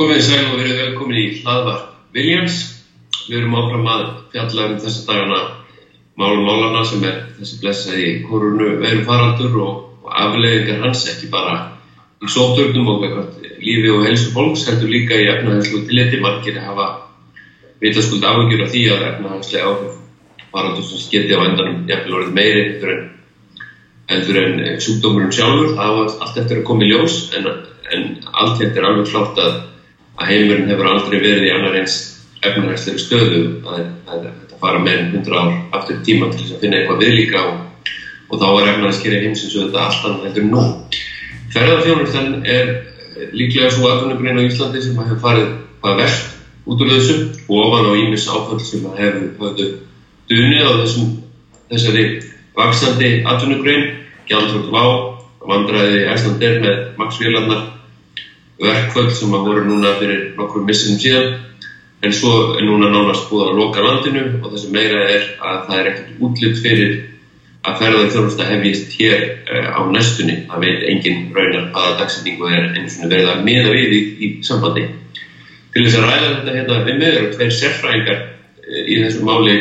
Komið sæl og verið velkomin í hlaðvarp Williams. Við erum áfram að fjalla um þessa dagana málum málana sem er þessi blessaði korunu veru faraldur og, og afleðingar hans ekki bara í sótturnum og eitthvað lífi og helsu fólks heldur líka í efnahagslu tilliti. Margir hafa vitaskuld áhugjur af því að efnahagslega áhrif faraldur sem geti á endanum jafnvel orðið meiri heldur en, en sjúkdómurinn sjálfur. Það var allt eftir að koma í ljós en, en allt er alveg klátt að að heimurinn hefur aldrei verið í annar eins efnahagslega stöðu að þetta fara meirinn hundra ár aftur tíma til þess að finna eitthvað viðlíka og, og þá er efnahagskerið heimsins og þetta allt annað heldur nú. Ferðarþjónustan er líklega svo aðvunugrein á Íslandi sem hefur farið hvað verst út úr þessu og ofan á ímis áfall sem hefur höfðu dunið á þessum, þessari vaksandi aðvunugrein, gjaldrútt vá, vandræði æslandir með maksvélarnar verkvöld sem að voru núna fyrir nokkur missinum síðan. En svo er núna nánast búið að loka landinu og það sem meira er að það er ekkert útlitt fyrir að ferðar þjónusta hefjist hér uh, á næstunni. Það veit engin raunar hvaða dagsetningu er eins og verið að miða við í, í sambandi. Til þess að ræða þetta hérna við með eru tveir sérfræðingar uh, í þessu máli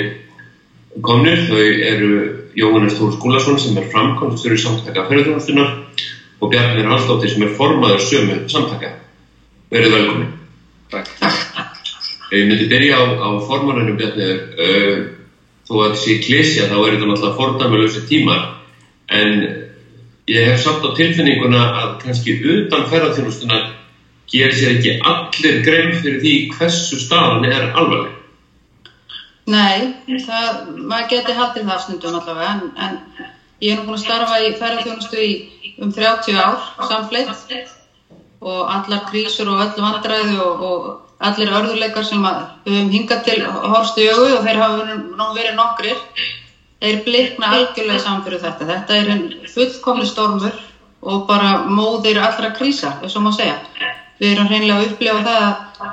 komnir. Þau eru Jóhannes Tór Skúlason sem er framkvæmstur í samtaka ferðarþjónustunar og Bjarnir Hallstóttir sem er formaður sömu samtaka. Verið velkomin. Takk. Ég myndi byrja á, á formanunum Bjarnir. Uh, þó að þetta sé klísja þá er þetta náttúrulega fordæmulösi tímar en ég hef samt á tilfinninguna að kannski utan ferðarþjónustuna gerir sér ekki allir grein fyrir því hversu staðan er alvarleg. Nei, það, maður geti haldið það snundum allavega en, en ég er nú búin að starfa í ferðarþjónustu í um 30 ár samfleitt og allar krísur og öll vandræði og, og allir örðuleikar sem við höfum hingað til horstu í augu og þeir hafa nú verið nokkrir þeir blikna algjörlega saman fyrir þetta. Þetta er einn fullkomni stormur og bara móðir allra krísa þess að maður segja. Við erum hreinlega að upplifa það að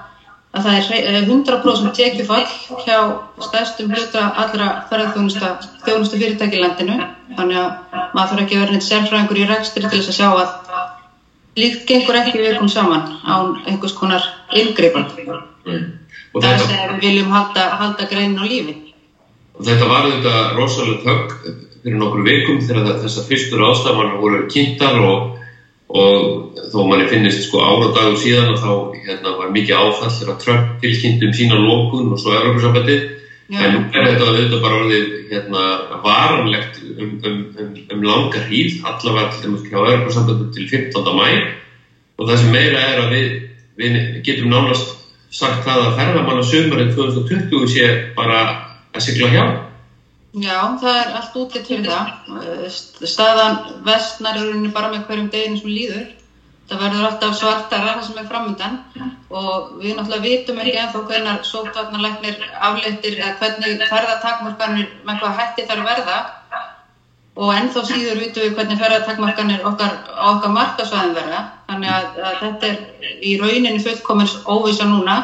að það er 100% tekjufall hjá stærstum hluta allra ferðarþjónustu fyrirtæki í landinu. Þannig að maður þarf ekki að vera neitt sérfræðingur í rekstri til þess að sjá að líkt gengur ekki viðkom saman án einhvers konar yngreifan mm. það sem við viljum halda, halda greinin á lífi. Og Þetta var þetta rosalega þögg fyrir nokkur vikum þegar þessar fyrstur ástafan voru kynntar og og þó manni finnist sko ára dagur síðan og þá hérna, var mikið áfall þegar Trump tilkynntum sína lókun og svo Európa-sambandi en nú er þetta auðvitað bara orðið hérna, varanlegt um, um, um, um langa hríð allavega til dæmis hjá Európa-sambandi til 15. mæ og það sem meira er að við, við getum nánast sagt það að ferðamanna sömurinn 2020 sé bara að sigla hjá Já, það er allt útlitt fyrir það. Staðan vestnar er bara með hverjum deginu sem líður. Það verður alltaf svartara það sem er framöndan og við náttúrulega vitum ekki ennþá hvernig sótvarnarleiknir afleittir eða hvernig ferðartakmarkanir með hvað hætti þarf verða og ennþá síður vitum við hvernig ferðartakmarkanir okkar, okkar markasvæðin verða. Þannig að, að þetta er í rauninni fullkomins óvisa núna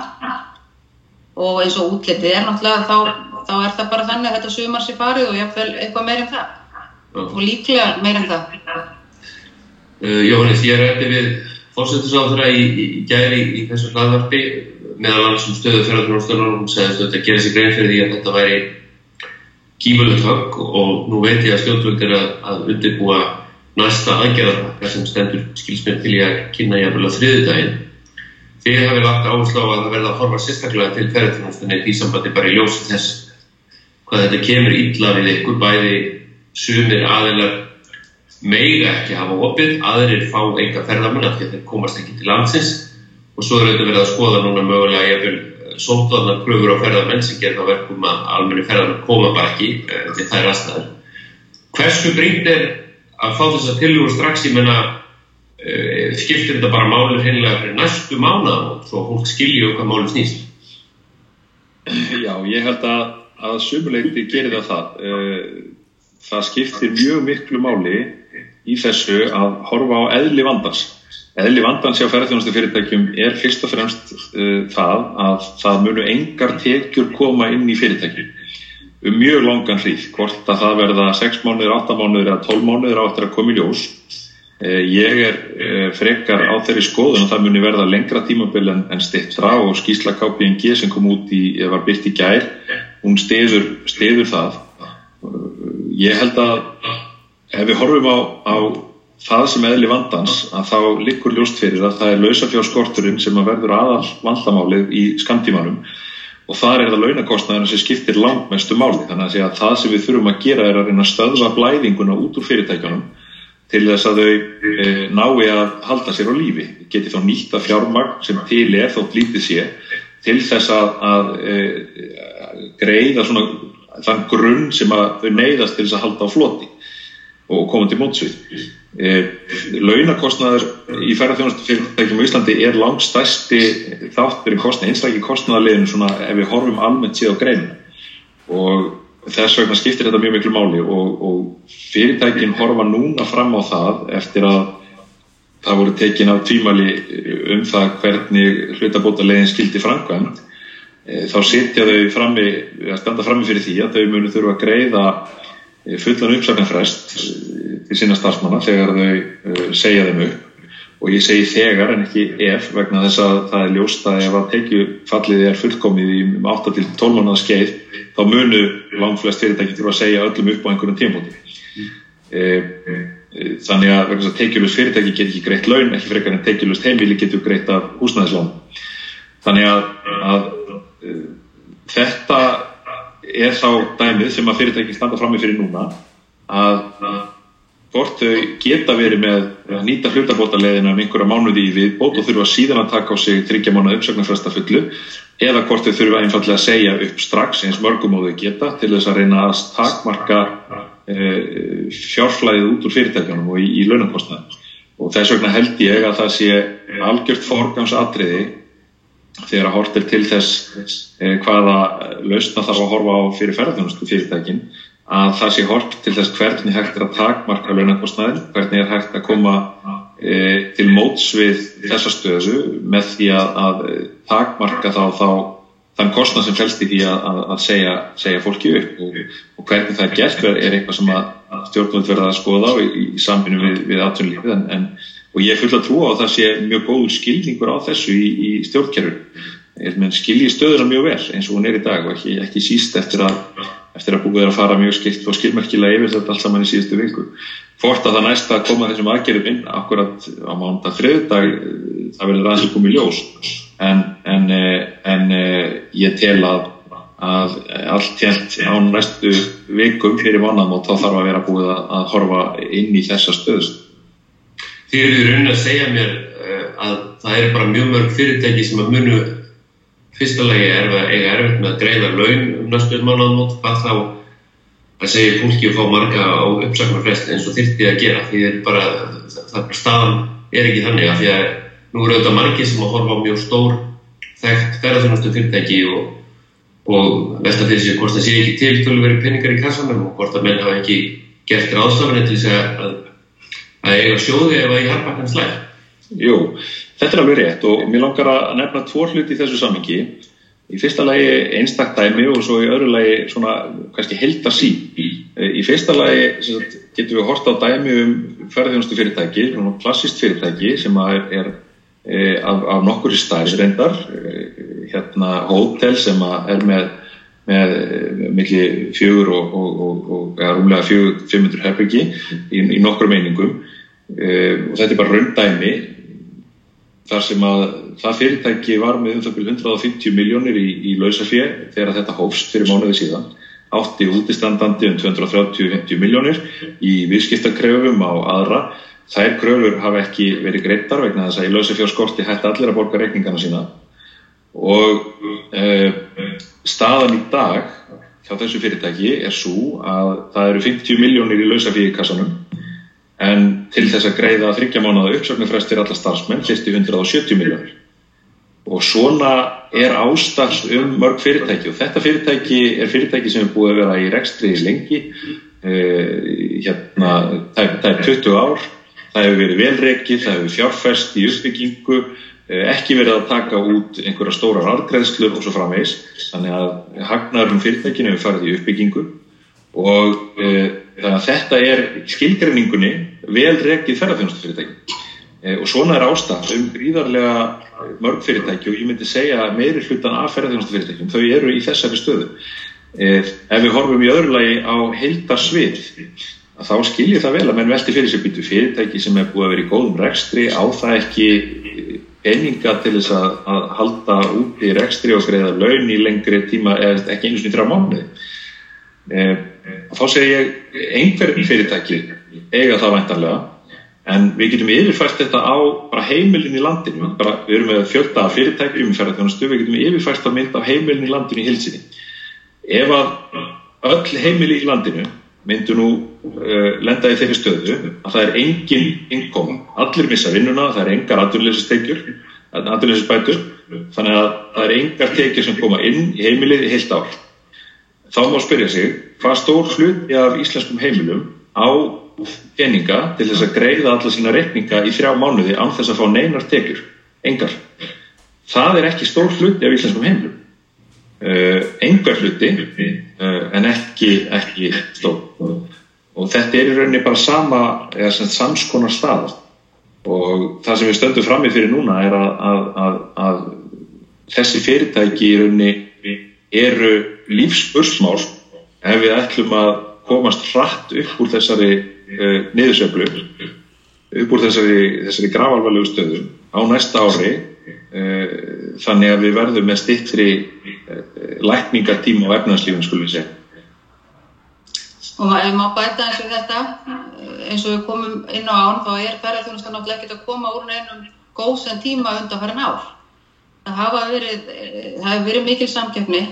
og eins og útlitið er náttúrulega þá þá er það bara þannig að þetta sumar sér farið og jáfnvel eitthvað meir en það. Uh. og líklega meir en það. Uh, Jóhannes, ég eftir við fórsettisáðra í, í, í gæri í, í þessu hlaðvarpi meðal annars um stöðu fjárhaldunarstofnun og segðist að þetta gerir sig grein fyrir því að þetta væri gífurlegt högg og nú veit ég að stjórnvöld er að, að undirbúa næsta aðgerðarpakka sem stendur skilsmér til ég að kynna ég að þriðu daginn Þið hafið lagt áherslu á að það verða að forma sérstaklega til ferðarþjónustunni í sambandi bara í ljósi þess hvað þetta kemur ítla við ykkur bæði sumir aðeinar meiga ekki hafa opið, aðrir fá enga ferðarmenn að þeir komast ekki til landsins og svo er þetta verið að skoða núna mögulega ég vil eh, sótlaðna pröfur á ferðarmenn sem gerða verkum að almenni ferðarmenn koma bara ekki til þær aðstæður. Hversu brínt er að fá þessa tilugur strax í menna uh, skiptir þetta bara málur hennilega fyrir næstu mánu og svo fólk skilju um hvað málur snýst? Já, ég held að, að sumuleikti gerir það það. Uh, það skiptir mjög miklu máli í þessu að horfa á eðli vandans. Eðli vandans hjá ferðarþjónustu fyrirtækjum er fyrst og fremst uh, það að það munu engar tekjur koma inn í fyrirtækjum um mjög langan hríð, hvort að það verða 6 mánuður, 8 mánuður eða 12 mánuður á eftir að koma í ljós Ég er frekar á þeirri skoðun að það muni verða lengra tímabill en, stittra og skísla KPNG sem kom út í, eða var byrkt í gær, hún stiður, stiður það. Ég held að ef við horfum á, á það sem eðli vandans að þá likur ljóst fyrir að það er lausafjárskorturinn sem að verður aðal vandamálið í skamtímanum og þar er það launakostnaðurinn sem skiptir langt mestu máli. Þannig að það sem við þurfum að gera er að reyna að stöðva blæðinguna út úr fyrirtækjanum til þess að þau e, nái að halda sér á lífi. Geti þá nýtt að fjármagn sem til er þótt lítið sé til þess að, að e, greiða svona þann grunn sem að þau neyðast til þess að halda á floti og koma til mótsvið. E, launakostnaður í ferðarþjónustu fyrirtækjum í Íslandi er langt stærsti þáttbyrjum kostnað, einstaklega kostnaðarleginu svona ef við horfum almennt síðan á greinu og þess vegna skiptir þetta mjög miklu máli og, og fyrirtækin horfa núna fram á það eftir að það voru tekin af tvímali um það hvernig hlutabóta leginn skildi framkvæmt þá sitja þau frammi, að standa frammi fyrir því að þau munu þurfa að greiða Eh, fullan uppsagnarfrest eh, til sína starfsmanna þegar þau eh, segja þeim upp og ég segi þegar en ekki ef vegna þess að það er ljóst að ef að tekjufallið er fullkomið í 8-12 um mánuða skeið þá munu langflest fyrirtæki til að segja öllum upp á einhverjum tímóti mm. þannig að tekjulust fyrirtæki getur ekki greitt laun ekki frekar en tekjulust heimili getur greitt af húsnæðislán þannig að, að þetta er þá dæmið sem að fyrirtæki standa fram með fyrir núna að hvort þau geta verið með að nýta hlutabótaleðina um einhverja mánuði í viðbót og þurfa síðan að taka á sig þryggja mánuða uppsögnarfresta fullu eða hvort þau þurfa einfallega að segja upp strax eins mörgum og þau geta til þess að reyna að takmarka e, fjárflæðið út úr fyrirtækjanum og í, í launakostnaðum og þess vegna held ég að það sé algjört forgangsatriði þegar að hortir til þess eh, hvaða lausna þarf að horfa á fyrir ferðarþjónustu fyrirtækin að það sé hort til þess hvernig hægt er að takmarka launakostnaðin, hvernig er hægt að koma e, til móts við þessa stöðu með því að, að takmarka þá, þá þann kostnað sem fælst í því að, að segja, segja fólki upp. Og, og hvernig það er gert er eitthvað sem að stjórnvöld verða að skoða á í, í samfinu við, við atvinnulífið en, en og ég full að trúa á að það sé mjög góður skilningur á þessu í, í stjórnkerfur skilji stöðuna mjög vel eins og hún er í dag og ekki, ekki síst eftir að, eftir að búið er að fara mjög skilt og skilmerkilega yfir þetta allt saman í síðustu viku. Fort að það næsta að koma þessum aðgerðum inn akkurat á mánda þriðdag það verður aðeins að koma í ljós. En, en, en ég tel að, að allt helt á næstu vikum fyrir og þá þarf að vera búið að, að horfa inn í þessa stöðust Þið eru í rauninni að segja mér uh, að það er bara mjög mörg fyrirtæki sem að munu fyrsta lagi er að eiga erfitt með að greiða laun um næstuð mánuðamót, hvað þá að segja fólki að fá marga á uppsakmarfrest eins og þyrtið að gera. Því er bara, það er staðan er ekki þannig að því að nú eru auðvitað margi sem að horfa á mjög stór þekkt ferðarþjónustu fyrirtæki og, og velta fyrir sig hvort það sé ekki til tölveri peningar í kassanum og hvort að menn hafa ekki gert ráðstafanir til þess að að eiga sjóði harpa hans læg. Jú, þetta er alveg rétt og mér langar að nefna tvo hluti í þessu samingi. Í fyrsta lagi einstakdæmi og svo í öðru lagi svona kannski heldasí. Í fyrsta lagi sagt, getum við horta á dæmi um ferðjónustu fyrirtæki, svona klassist fyrirtæki sem er, e, af, af nokkur í stæðis reyndar, e, hérna hótel sem er með með milli fjögur og, og, og, og rúmlega fjögur 500 herbyggi í, í nokkur meiningum og þetta er bara raundæmi þar sem að það fyrirtæki var með um það byrju 150 miljónir í, í lausafér þegar þetta hófst fyrir mánuði síðan. Átti útistandandi um 230-50 miljónir í viðskiptakröfum á aðra. Þær kröfur hafa ekki verið greittar vegna þess að í lausafjárskorti hætti allir að borga reikningana sína. Og uh, staðan í dag hjá þessu fyrirtæki er svo að það eru 50 miljónir í lausafíi kassanum en til þess að greiða þryggja mánuða uppsöknufrestir alla starfsmenn í 170 miljónir og svona er ástafs um mörg fyrirtæki og þetta fyrirtæki er fyrirtæki sem er búið að vera í rekstri lengi. Uh, hérna, það, það er 20 ár það hefur verið velreikið, það hefur fjárfest í uppbyggingu Eh, ekki verið að taka út einhverja stórar arðgreðslur og svo framvegs þannig að hagnarum fyrirtækinu hefur farið í uppbyggingu. Og e, þetta er skilgreiningunni vel rekið ferðarþjónustu fyrirtæki e, og svona er ástæð um gríðarlega mörg fyrirtæki og ég myndi segja meiri hlutan af ferðarþjónustu fyrirtækjum þau eru í þessari stöðu. E, ef við horfum í öðru lagi á heildarsvið þá skiljið það vel að menn velti fyrir sig býtu fyrirtæki sem er búið að vera í góðum rekstri á það ekki peninga til þess að, að halda út í rekstri og greiða laun í lengri tíma eða ekki einu svona þrjá mánuði? E, þá segir ég einhver fyrirtæki eiga það væntanlega en við getum yfirfært þetta á bara heimilin í landinu. Bara, við erum með fjölda fyrirtæki umferðarþjónustu við getum yfirfært að mynda á heimilin í landinu í hilsinni ef að öll heimili í landinu myndu nú uh, lenda í þeirri stöðu að það er engin innkom, allir missa vinnuna, það er engar aðurleysistekjur, aðurleysisbætur, þannig að það er engar tekjur sem koma inn í heimilið í heilt ár. Þá má spyrja sig, hvað stór hluti af íslenskum heimilum á peninga til þess að greiða alla sína reikninga í þrjá mánuði án þess að fá neinar tekjur, engar. Það er ekki stór hluti af íslenskum heimilum. Uh, engar hluti uh, en ekki, ekki stór og þetta er í rauninni bara sama eða samskonar stað og það sem við stöndum fram í fyrir núna er að, að, að, að þessi fyrirtæki í rauninni eru lífsbursmál ef við ætlum að komast hratt upp úr þessari uh, niðursöflu upp úr þessari, þessari gravalvalegu stöðu á næsta ári þannig að við verðum með stittri lækningatíma á efnarslífun skulum við segja. Og maður má bæta eins og þetta, eins og við komum inn á án, þá er ferðarþjónustan náttúrulega ekkert að koma úr neinum góðsend tíma undan farin ár. Það hafa verið, það hefur verið mikil samkjöfni,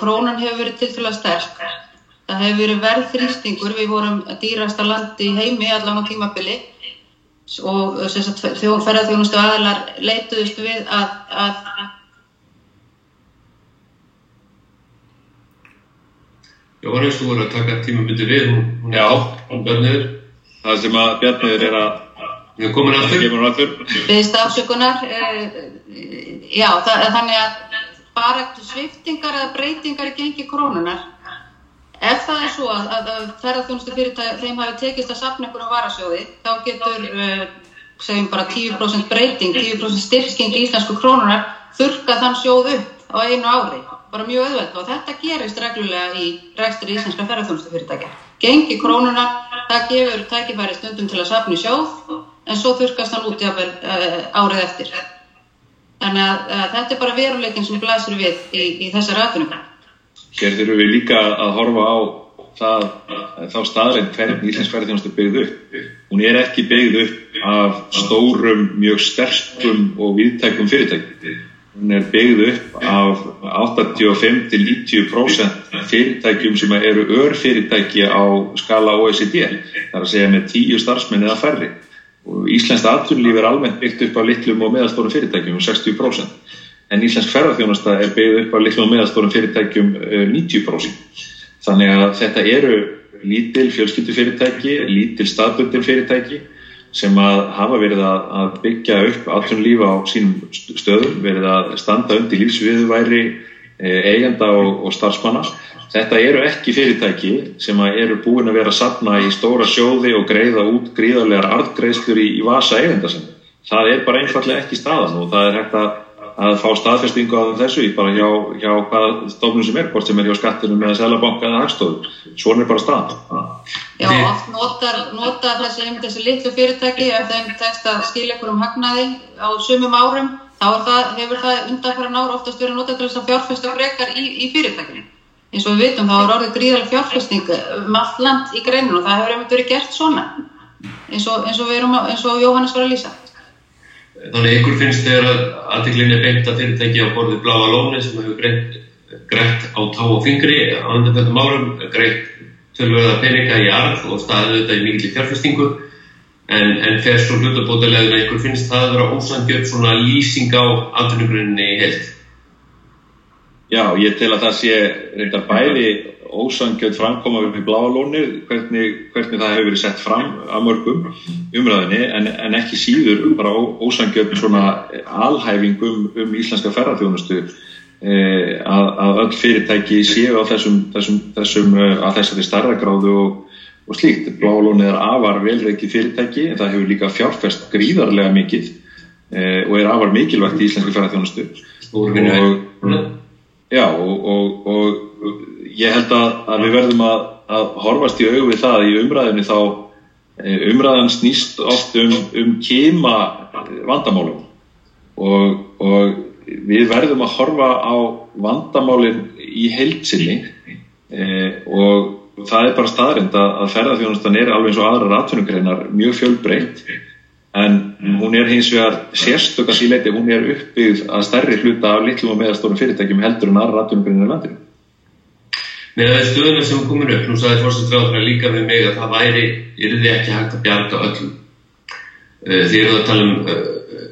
krónan hefur verið tilfélag sterk, það hefur verið verðþrýstingur, við vorum dýrasta landi í heimi allan á tímabili og ferðarþjónustu aðlar leituðust við að, að Jóhannes, þú voru að taka tímabindi við, hún, Já. er átt, hún Bjarniður. Það sem að Bjarniður er að Við komin aftur. Beðist afsökunar, uh, já, það, þannig að bara eftir sviftingar eða breytingar í gengi krónunar, ef það er svo að, að, að ferðarþjónustu fyrirtæð þeim hafi tekist að sapna ykkur á varasjóði, þá getur, uh, segjum bara 10% breyting, 10% styrking í íslensku krónunar, þurka þann sjóð upp á einu ári, bara mjög auðvelt og þetta gerist reglulega í rekstri íslenska ferðarþjónustu fyrirtækja. Gengi krónunar, það gefur tækifæri stundum til að sapna í sjóð, en svo þurkast hann út jáfnvel uh, árið eftir. Þannig að uh, þetta er bara veruleikin sem blæsir við í, í þessar atvinnum. Þurfum við líka að horfa á það, þá staðrænt hvernig Íslensk ferðarþjónustu er byggð upp. Hún er ekki byggð upp af stórum, mjög sterkum og viðtækum fyrirtækjum. Hún er byggð upp af 85-90% fyrirtækjum sem eru örfyrirtæki á skala OECD. Það er að segja með 10 starfsmenn eða færri. Og Íslenskt atvinnulíf er almennt byggt upp af litlum og meðalstórum fyrirtækjum, 60%. En Íslensk ferðarþjónusta er byggð upp af litlum og meðalstórum fyrirtækjum eh, 90%. Þannig að þetta eru lítil fjölskyldufyrirtæki, lítil staðbundin fyrirtæki sem að hafa verið að, byggja upp atvinnulíf á sínum stöðum, verið að standa undir lífsviðværi eigenda og, og starfsmanna. Þetta eru ekki fyrirtæki sem eru búin að vera að sapna í stóra sjóði og greiða út gríðarlegar artgreiðslur í, í vasa eigenda sem. Það er bara einfallega ekki staðan og það er hægt að, að fá staðfestingu á þessu í bara hjá, hjá hvaða stofnum sem er, hvort sem er hjá skattinu með selabanka eða hagstofu. Svona er bara staðan. Já, oft notar, notar þessi, þessi litlu fyrirtæki ef þeim tekst að skilja ykkur um hagnaði á sumum árum, þá það, hefur það undanfæran ára oftast verið notað til þess að fjárfesta frekar í, í fyrirtækinu. Eins og við vitum, þá er orðið gríðarlega fjárfesting um allt land í greininu og það hefur einmitt verið gert svona, eins og, eins og, erum, eins og Jóhannes var að lýsa. Þannig ykkur finnst þegar að aðtiklinni beint að fyrirtæki á borðið Bláa Lóni sem hefur greitt, greitt á tá og fingri á undanfjöldum árum, greitt tölvöða peninga í arð og staðið þetta í mikil fjárfestingu en, en fer svo hlutabótilegðin að ykkur finnst það að vera ósangjöld svona lýsing á atvinnugruninni í heilt. Já, ég tel að það sé reyndar bæði ósangjöld framkoma við bláalónir, hvernig, hvernig það hefur verið sett fram að mörgum umræðinni, en, en ekki síður bara ósangjöld svona alhæfingum um íslenska ferðarþjónustu eh, að, að öll fyrirtæki séu á þessum, þessum, þessum að þessari starra gráðu og, og slíkt. Blálónið er afar velreikið fyrirtæki en það hefur líka fjárfest gríðarlega mikið eh, og er afar mikilvægt í íslensku ferðarþjónustu og, já, og, og, og ég held að, að við verðum að, að horfast í auðvið það í umræðinni þá eh, umræðan snýst oft um, um kema vandamálum og við verðum að horfa á vandamálinn í heilsinni eh, og það er bara staðrind að, að ferðarþjónustan er alveg eins og aðra ratfunugreinar mjög fjölbreytt en hún er hins vegar sérstökast í leiti, hún er uppbyggð að stærri hluta af litlum og meðastórum fyrirtækjum heldur en aðra ratfunugreinar í landinu. Með það stöðuna sem komur upp, nú sagði fórstæðsvæðar líka við mig að það væri, er þið ekki hægt að bjarga öllum. Eh, þið eruð að tala um eh,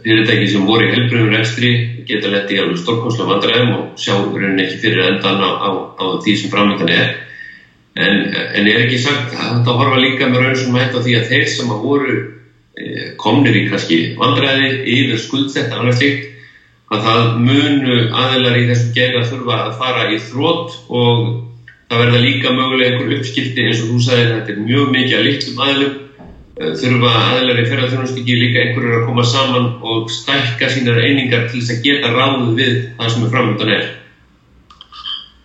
fyrirtæki sem voru í helbrunum rekstri, geta lett í alveg stórkonsla vandræðum og sjá raunin ekki fyrir endan á, á, á því sem framöndan er. En, en er ekki sagt að þetta horfa líka með raun sem hægt á því að þeir sem að voru e, komnir í kannski vandræði yfir skuldsett annars líkt að það munu aðeinar í þessum gerð að þurfa að fara í þrótt og það verða líka mögulega einhver uppskipti eins og þú sagði þetta er mjög mikið að líktum aðeilum e, þurfa aðeinar í ferðarþjónustíki líka einhverjur að koma saman og stækka sínar einingar til þess að geta ráðu við það sem er framöndan er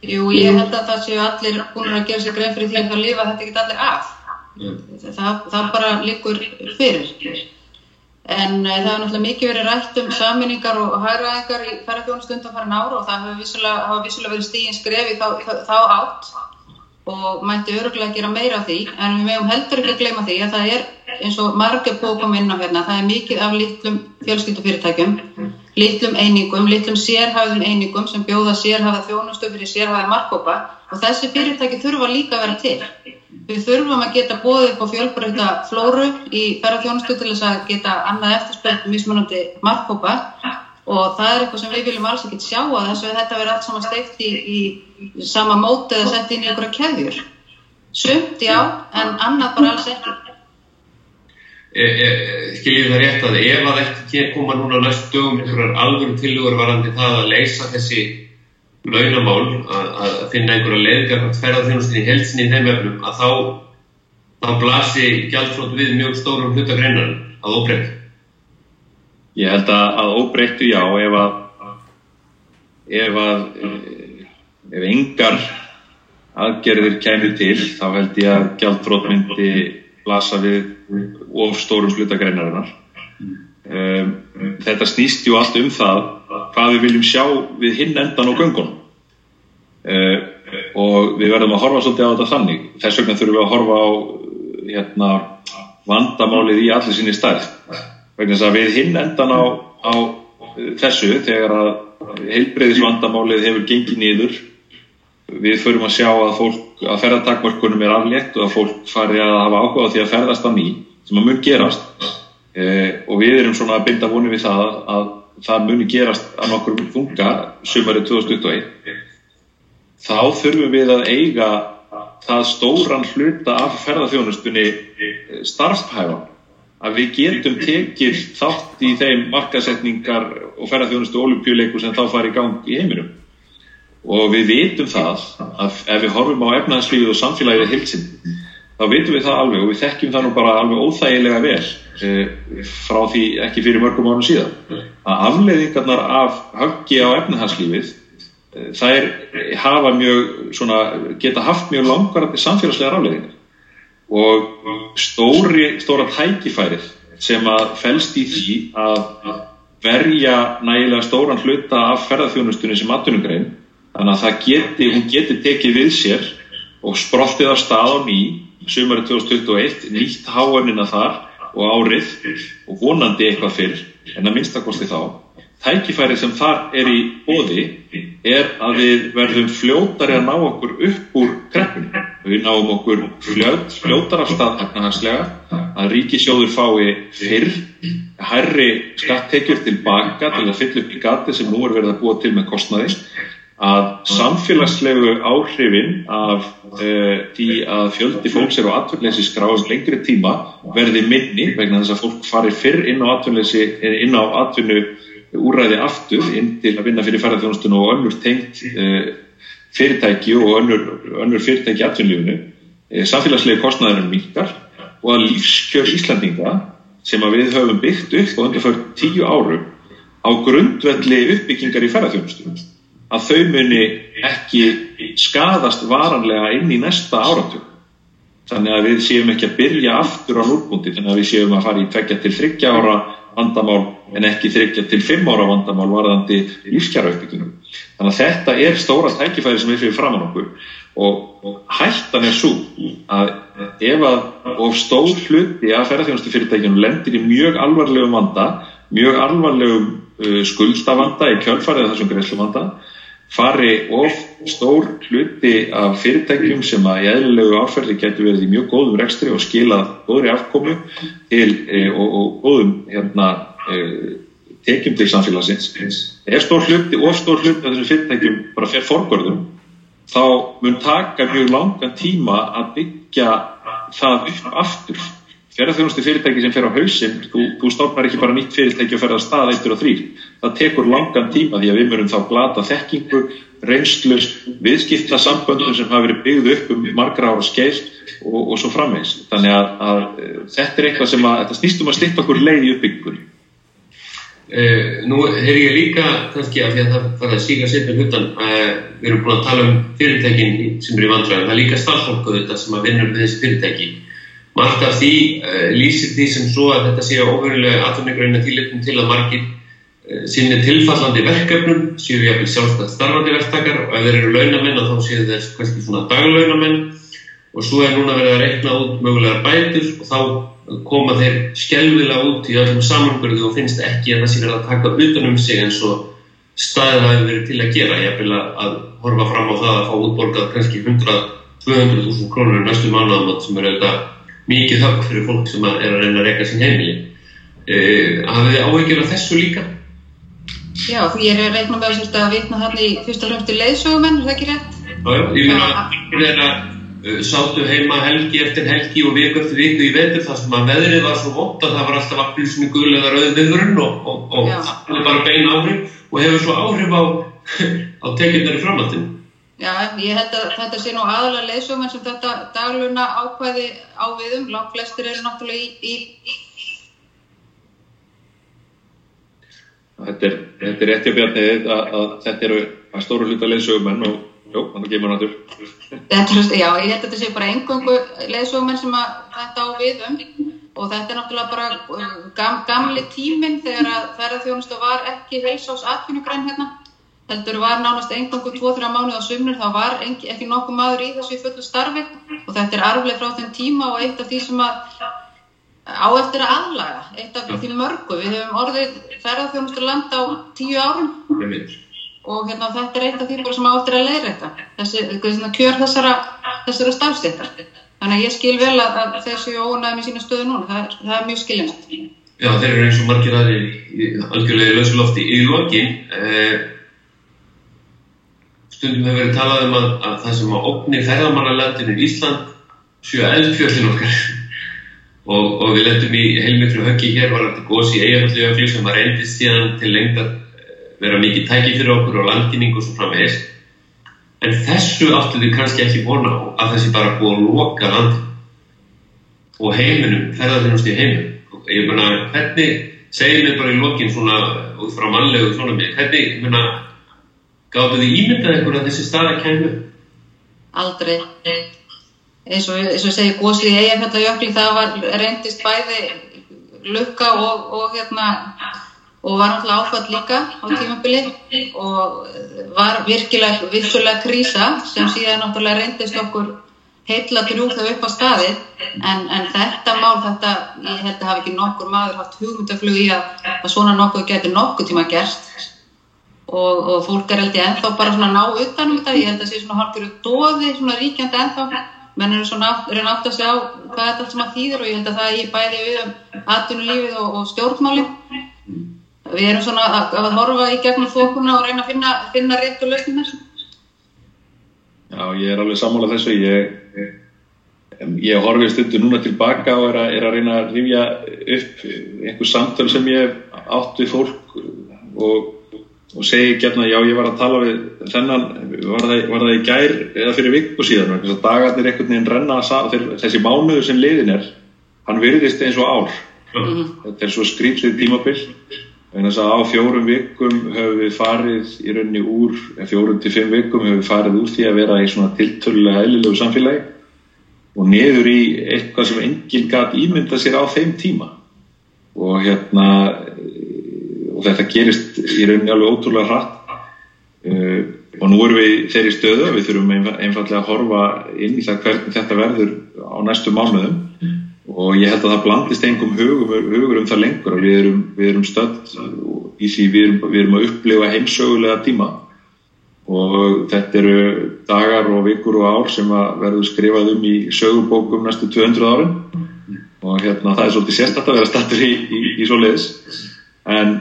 Jú, ég held að það séu allir búin að gera sér grein fyrir því að það lifa þetta ekki allir af. Það, það bara likur fyrir. En e, það hefur náttúrulega mikið verið rætt um saminningar og hægraðingar í ferðarþjónustundum farin ára og það hefur vissulega, vissulega verið stígin skref í þá, þá átt og mætti öruglega gera meira af því. En við meðum heldur ekki að gleyma því að það er eins og margir bókum inn á hérna það er mikið af litlum fjölskyldufyrirtækjum litlum einingum, litlum sérhæðum einingum sem bjóða sérhæða þjónustu fyrir sérhæða markkópa og þessi fyrirtæki þurfa líka að vera til við þurfum að geta bóðið upp á fjölbreyta flóru í ferðarþjónustu til þess að geta annað eftirspöld mismunandi markkópa og það er eitthvað sem við viljum alls ekki sjá að þess að þetta verður allt saman steikt í, í sama móti eða sett inn í einhverja keðjur. Sumt já, en annað bara alls ekki. E, Skiljið það rétt að ef að ekki koma núna næstu dögum einhverjar alvöru tilugur varandi það að leysa þessi launamál að, að finna einhverja leðgar að ferða þjónustin í helsinni í þeim efnum að þá þá blasi gjaldflót við mjög stórum hlutagreinar að óbreyta Ég held að, að óbreyttu já ef að ef að ef engar aðgerðir kemur til þá held ég að gjaldfrót myndi blasa við of stórum slutagreinarinnar um, þetta snýst ju allt um það hvað við viljum sjá við hinn endan og göngunum um, og við verðum að horfa svolítið á þetta þannig. Þess vegna þurfum við að horfa á hérna, vandamálið í allir sinni stærð. Vegna þess að við hinn endan á, á þessu þegar að heilbreyðisvandamálið hefur gengið nýður við förum að sjá að fólk að ferðartakmörkunum er aflétt og að fólk fari að hafa áhuga því að ferðast á ný sem að mun gerast. Eh, og við erum svona að binda vonið við það að, að það muni gerast að nokkur funka sumarið 2021 þá þurfum við að eiga það stóran hluta af ferðarþjónustunni starfhæfa að við getum tekið þátt í þeim markasetningar og ferðarþjónustu olimpíuleiku sem þá fari í gang í heiminum. Og við vitum það að ef við horfum á efnaðslífið og samfélagið hilsin þá vitum við það alveg og við þekkjum það nú bara alveg óþægilega vel e, frá því ekki fyrir mörgum ánum síðan. Að afleiðingarnar af höggi á efnaðslífið þær hafa mjög svona, geta haft mjög langarandi samfélagslegar afleiðingar. Og stóri, stóra tækifærið sem að fælst í því að verja nægilega stóran hluta af ferðarþjónustunni sem aðtunumgrein þannig að geti, hún geti tekið við sér og sprottið af stað á ný sumari 2021 nýtt háanina þar og árið og vonandi eitthvað fyrr en að minnstakosti þá tækifærið sem þar er í bóði er að við verðum fljótari að ná okkur upp úr kreppunni. Við náum okkur fljót, fljótar af stað efnahagslega að ríkisjóður fái fyrr, herri skattekjur tilbaka til að fylla upp í gati sem nú er verið að búa til með kostnaði að samfélagslegu áhrifin af uh, því að fjöldi fólks eru á atvinnleysi skráðum lengri tíma verði minni vegna þess að fólk fari fyrr inn á atvinnleysi inn á atvinnu úræði aftur inn til að vinna fyrir ferðarþjónustun og önnur tengt uh, fyrirtæki og önnur, önnur fyrirtæki atvinnlífunu e, samfélagslegi kostnæðurinn minkar og að lífskjör Íslandinga sem að við höfum byggt upp og undir fyrir tíu árum á grundvelli uppbyggingar í ferðarþjónustum að þau muni ekki skadast varanlega inn í næsta áratug. Þannig að við séum ekki að byrja aftur á núlbúndi, þannig að við séum að fara í tvekja til þryggja ára vandamál en ekki þryggja til fimm ára vandamál varðandi lífskjara uppbygginum. Þannig að þetta er stóra tækifæri sem við fyrir fram á nokkur og hættan er svo að ef að of stór hluti að ferðarþjónustu fyrirtækjunum lendir í mjög alvarlegum vanda, mjög alvarlegum uh, skuldavanda í kjölfarið þessum greiðslu vanda fari of stór hluti af fyrirtækjum sem að í eðlilegu áferði getur verið í mjög góðum rekstri og skila góðri afkomu til, e, og, og góðum hérna, e, tekjum til samfélagsins. Ef stór hluti, of stór hluti af þessum fyrirtækjum bara fer forgörðum, þá mun taka mjög langan tíma að byggja það upp aftur ferðarþjónustu fyrirtæki sem fer á hausin þú, þú stofnar ekki bara nýtt fyrirtæki og ferðar stað eittur og þrýr. Það tekur langan tíma því að við mörum þá glata þekkingu reynslu, viðskipta samböndum sem hafa verið byggð upp um margra ára skeið og, og svo framvegs þannig að, að þetta er eitthvað sem að þetta snýstum að stippa okkur leið í uppbyggunni eh, Nú er ég líka kannski af því að það fara að síka setja hlutan eh, við erum búin að tala um fyrirtækin sem eru í vandræðum, það er líka starfsfólku þetta sem að vinna með þessi fyrirtæki. Margt af því uh, lýsir því sem svo að þetta sé óverulega atvinningreina tilittum til að margir uh, sinni tilfallandi verkefnum, séu við jafnveg sjálfstætt starfandi verktakar og ef þeir eru launamenn þá séu þeir kannski svona daglaunamenn. Og svo er núna verið að rekna út mögulegar bætur og þá koma þeir skjálfilega út í öllum samanbyrðu og finnst ekki að það sé verið að taka utanum sig eins og staðið hafi verið til að gera. Ég vil að horfa fram á það að fá útborgað kannski 100-200.000 krónur næstu mánuðamot sem eru auðvitað mikið högg fyrir fólk sem er að reyna að reyka sín Já, því ég er að reyna með að vitna þarna í fyrsta hljómsdi leiðsögumenn, er það ekki rétt? Já, já, ég meina að þeirra uh, sátu heima helgi eftir helgi og viku eftir viku í vetur þar sem að veðrið var svo vott að það var alltaf appilsinu gul eða rauð viðvörun og, og, og það er bara bein áhrif og hefur svo áhrif á, á tekjundari framhaldinu. Já, ég held að þetta sé nú aðalega leysum eins og þetta dagluna ákvæði á viðum, langt flestir eru náttúrulega í... í... Þetta er, þetta er rétti bjarnið að, að þetta eru að stóru hluta leysögumenn og jú, þannig kemur náttúr. Já, ég held að þetta sé bara engungu leysögumenn sem að þetta á viðum og þetta er náttúrulega bara um, gam, gamli tíminn þegar að ferðarþjónustu var ekki heilsás atvinnugræn hérna. Heldur var nánast engangu 2-3 mánuð á sumnur, þá var ekki, ekki nokkuð maður í þessu fullu starfi. Og þetta er arfleg frá þeim tíma og eitt af því sem að á eftir að aðlaga, eitt af því mörgu. Við hefum orðið ferðarþjónustu land á tíu árum. Og hérna, þetta er eitt af því sem á eftir að leira þetta, þessi svona, kjör þessara, þessara stafstéttar þannig að ég skil vel að, að þessi ónæðum í sína stöðu núna, það er, það er mjög skilinast Já, þeir eru eins og margir aðri algjörlega í lausulofti í lokin eh, stundum hefur verið talað um að, að það sem að opni ferðamannalandinu í Ísland séu eldfjöldin okkar og, og við lendum í heilmiklu höggi hér var þetta gósi eigafallujöfli sem var reyndist síðan til lengta eh, vera mikið tæki fyrir okkur og landkynning og svo framvegis en þessu áttu við kannski ekki vona á að þessi bara búið að loka land og heiminum, ferðarþjónusti í heiminum og ég menna, hvernig segir mér bara í lokin svona út frá mannlegu svona mér, hvernig, ég menna Gáttu þið ímyndað að þessi staða kemur? Aldrei. Eins og ég segi, gósið í eigafællajökli það var reyndist bæði lukka og, og, hérna, og var náttúrulega áfall líka á tímabili og var virkilega, virkilega krísa sem síðan náttúrulega reyndist okkur heitla drjúð þau upp á staði en, en þetta mál, þetta, ég held að hafa ekki nokkur maður haft hugmyndaflug í að, að svona nokkuð getur nokkuð tíma gerst. Og, og fólk er held ég ennþá bara svona ná utanum þetta, ég held að það sé svona hálfur dóði, svona ríkjandi ennþá menn eru svona reyna átt að sjá hvað þetta allt sem að þýðir og ég held að það er bæði við um atvinnulífið og, og stjórnmálin. Við erum svona að, að horfa í gegnum þokuna og reyna að finna, finna rétt og lausnir Já, ég er alveg sammálað þessu. Ég, ég horfið stundu núna tilbaka og er að, er að reyna að rifja upp einhver samtöl sem ég átt við fólk og og segi gætna já ég var að tala við þennan, var það, var það í gær eða fyrir viku síðan þess að dagarnir einhvern veginn renna þessi mánuður sem liðin er hann virðist eins og ár Mhm. þetta er svo skrýtlið tímabill en þess að á fjórum vikum höfum við farið í rauninni úr fjórum til fimm vikum höfum við farið úr því að vera í svona tiltölulega eðlilegu samfélagi og niður í eitthvað sem enginn gæti ímynda sér á þeim tíma og hérna og þetta gerist í rauninni alveg ótrúlega hratt. Uh, og nú erum við þeirri stöðu við þurfum einfallega að horfa inn í það hvernig þetta verður á næstu mánuðum. Og ég held að það blandist engum hugum, hugur um það lengur við erum, erum stödd í því við erum, við erum að upplifa heimsögulega tíma. Og þetta eru dagar og vikur og ár sem verður skrifað um í sögubókum næstu 200 árin. Og hérna það er svolítið sérstætt að vera stattur í, í, í svo leiðis en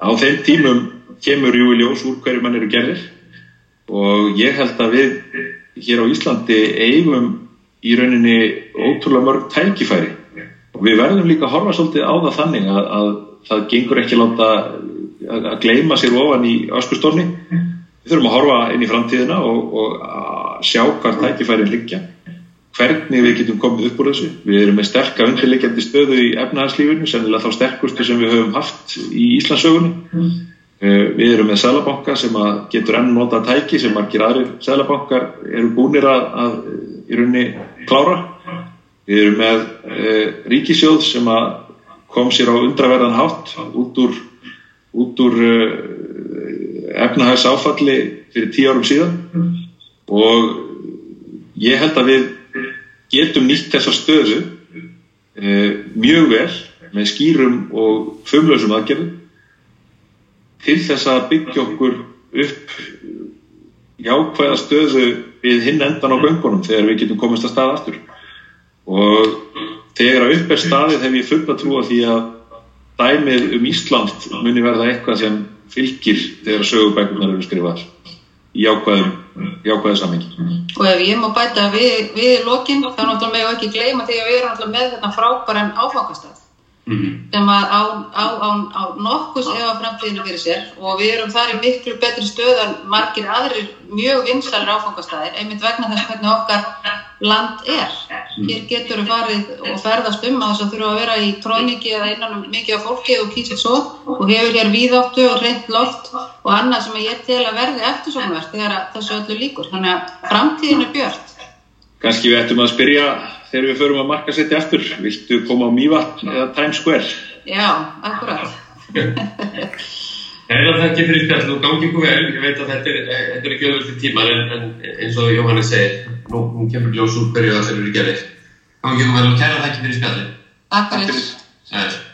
á þeim tímum kemur jú í ljós úr hverju mann eru gerðir. Og ég held að við hér á Íslandi eigum í rauninni ótrúlega mörg tækifæri. Og við verðum líka að horfa svolítið á það þannig að, að það gengur ekki láta að, að gleima sér ofan í öskustorni. Við þurfum að horfa inn í framtíðina og, og sjá hvað tækifærin liggja hvernig við getum komið upp úr þessu við erum með sterka undirleikjandi stöðu í efnahagslífinu, sennilega þá sterkustu sem við höfum haft í Íslandsögunni mm. Við erum með sælabanka sem getur enn nota tæki sem margir aðrir sælabankar eru búinir að, að í rauninni klára. Við erum með e, ríkisjóð sem kom sér á undraverðan hátt út úr, út úr e, efnahags áfalli fyrir tíu árum síðan og ég held að við getum nýtt þessa stöðu e, mjög vel með skýrum og fömlausum aðgerðum til þess að byggja okkur upp jákvæða stöðu við hinn endan á göngunum þegar við getum komist að staða aftur. Og þegar að upp er staðið hef ég fulla trú að því að dæmið um Ísland muni verða eitthvað sem fylgir þegar sögubækunar eru skrifað í jákvæðum, jákvæðu samengi og ef ég má bæta við, við lokin þá náttúrulega með ekki gleyma því að við erum náttúrulega með þetta frábæran áfangastað -hmm. Sem að á, á, á, á nokkus efa framtíðinu fyrir sér og við erum þar í miklu betri stöð en margir aðrir mjög vinsalir áfangastæðir einmitt vegna þess hvernig okkar land er. Hér getur við farið og ferðast um að þess að þurfa að vera í tróningi eða innan um mikið af fólki og kýsið svo og hefur hér víðáttu og reynd loft og annað sem ég tel að verði eftirsónverð þegar þessu öllu líkur. Þannig að framtíðinu björnt. Kanski við ættum að spyrja þegar við förum að marka setja eftir viltu koma á Mývatn eða Times Square? Já, akkurat. Eða það ekki fyrir spjall, nú gangi ykkur vel. Ég veit að þetta er, þetta er ekki öðvöldi tímar en, en eins og Jóhannes segir. Nú, nú kemur ljós úr hverju það sem eru gerðir. Gangi ykkur vel og kæra það ekki fyrir spjalli Takk fyrir